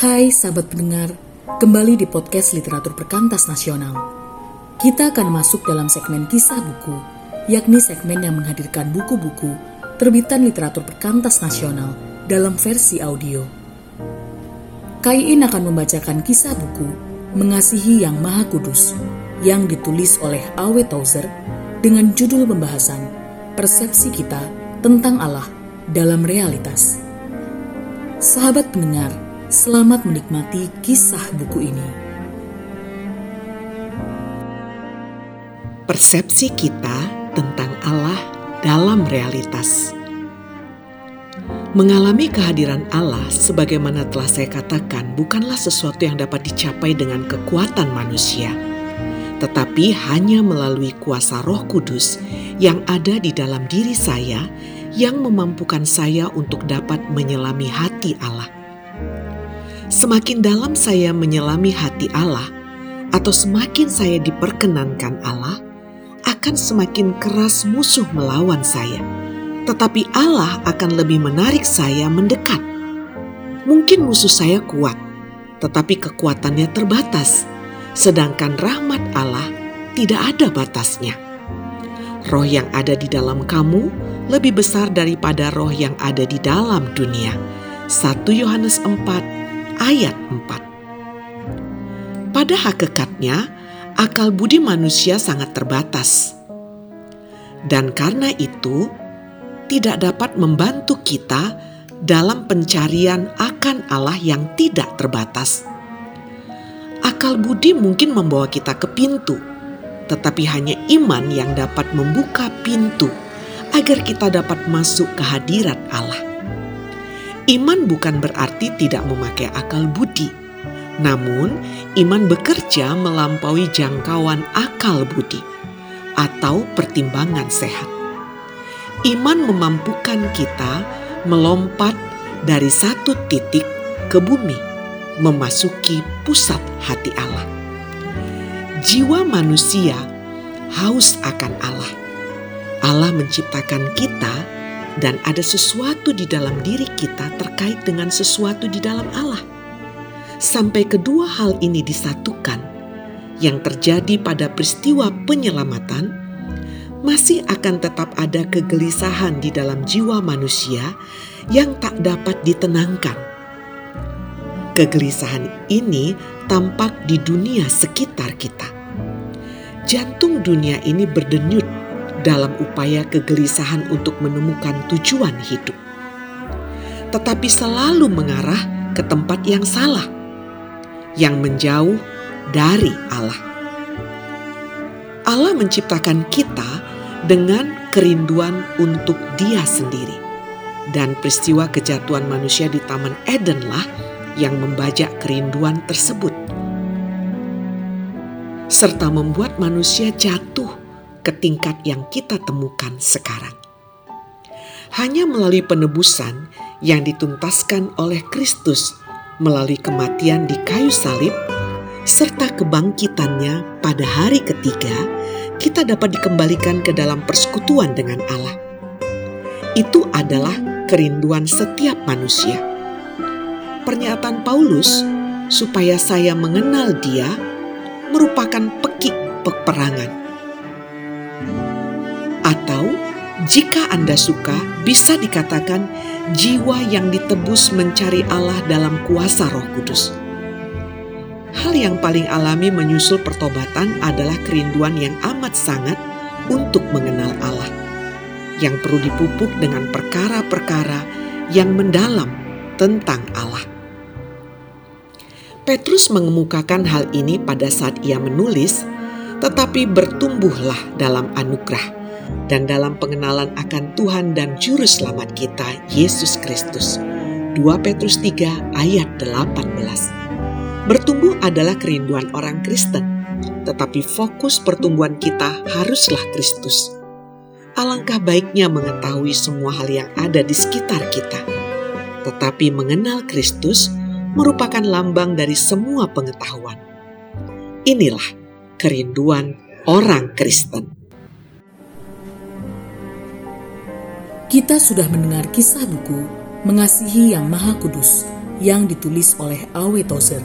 Hai sahabat pendengar, kembali di podcast Literatur Perkantas Nasional. Kita akan masuk dalam segmen kisah buku, yakni segmen yang menghadirkan buku-buku terbitan literatur perkantas nasional dalam versi audio. Kaiin akan membacakan kisah buku Mengasihi Yang Maha Kudus yang ditulis oleh Awe Tauzer dengan judul pembahasan Persepsi Kita tentang Allah dalam Realitas. Sahabat pendengar, Selamat menikmati kisah buku ini. Persepsi kita tentang Allah dalam realitas. Mengalami kehadiran Allah sebagaimana telah saya katakan bukanlah sesuatu yang dapat dicapai dengan kekuatan manusia, tetapi hanya melalui kuasa Roh Kudus yang ada di dalam diri saya yang memampukan saya untuk dapat menyelami hati Allah semakin dalam saya menyelami hati Allah, atau semakin saya diperkenankan Allah, akan semakin keras musuh melawan saya. Tetapi Allah akan lebih menarik saya mendekat. Mungkin musuh saya kuat, tetapi kekuatannya terbatas, sedangkan rahmat Allah tidak ada batasnya. Roh yang ada di dalam kamu lebih besar daripada roh yang ada di dalam dunia. 1 Yohanes 4 ayat 4. Pada hakikatnya, akal budi manusia sangat terbatas. Dan karena itu, tidak dapat membantu kita dalam pencarian akan Allah yang tidak terbatas. Akal budi mungkin membawa kita ke pintu, tetapi hanya iman yang dapat membuka pintu agar kita dapat masuk ke hadirat Allah. Iman bukan berarti tidak memakai akal budi, namun iman bekerja melampaui jangkauan akal budi atau pertimbangan sehat. Iman memampukan kita melompat dari satu titik ke bumi, memasuki pusat hati Allah. Jiwa manusia haus akan Allah. Allah menciptakan kita dan ada sesuatu di dalam diri kita terkait dengan sesuatu di dalam Allah. Sampai kedua hal ini disatukan, yang terjadi pada peristiwa penyelamatan masih akan tetap ada kegelisahan di dalam jiwa manusia yang tak dapat ditenangkan. Kegelisahan ini tampak di dunia sekitar kita. Jantung dunia ini berdenyut dalam upaya kegelisahan untuk menemukan tujuan hidup, tetapi selalu mengarah ke tempat yang salah, yang menjauh dari Allah. Allah menciptakan kita dengan kerinduan untuk Dia sendiri, dan peristiwa kejatuhan manusia di Taman Edenlah yang membajak kerinduan tersebut serta membuat manusia jatuh ke tingkat yang kita temukan sekarang. Hanya melalui penebusan yang dituntaskan oleh Kristus melalui kematian di kayu salib serta kebangkitannya pada hari ketiga, kita dapat dikembalikan ke dalam persekutuan dengan Allah. Itu adalah kerinduan setiap manusia. Pernyataan Paulus supaya saya mengenal Dia merupakan pekik peperangan atau jika Anda suka, bisa dikatakan jiwa yang ditebus mencari Allah dalam kuasa Roh Kudus. Hal yang paling alami menyusul pertobatan adalah kerinduan yang amat sangat untuk mengenal Allah, yang perlu dipupuk dengan perkara-perkara yang mendalam tentang Allah. Petrus mengemukakan hal ini pada saat ia menulis, tetapi bertumbuhlah dalam anugerah dan dalam pengenalan akan Tuhan dan Juru Selamat kita, Yesus Kristus. 2 Petrus 3 ayat 18 Bertumbuh adalah kerinduan orang Kristen, tetapi fokus pertumbuhan kita haruslah Kristus. Alangkah baiknya mengetahui semua hal yang ada di sekitar kita, tetapi mengenal Kristus merupakan lambang dari semua pengetahuan. Inilah kerinduan orang Kristen. Kita sudah mendengar kisah buku Mengasihi Yang Maha Kudus yang ditulis oleh Awe Tozer.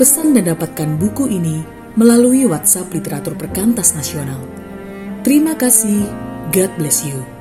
Pesan dan dapatkan buku ini melalui WhatsApp Literatur Perkantas Nasional. Terima kasih, God bless you.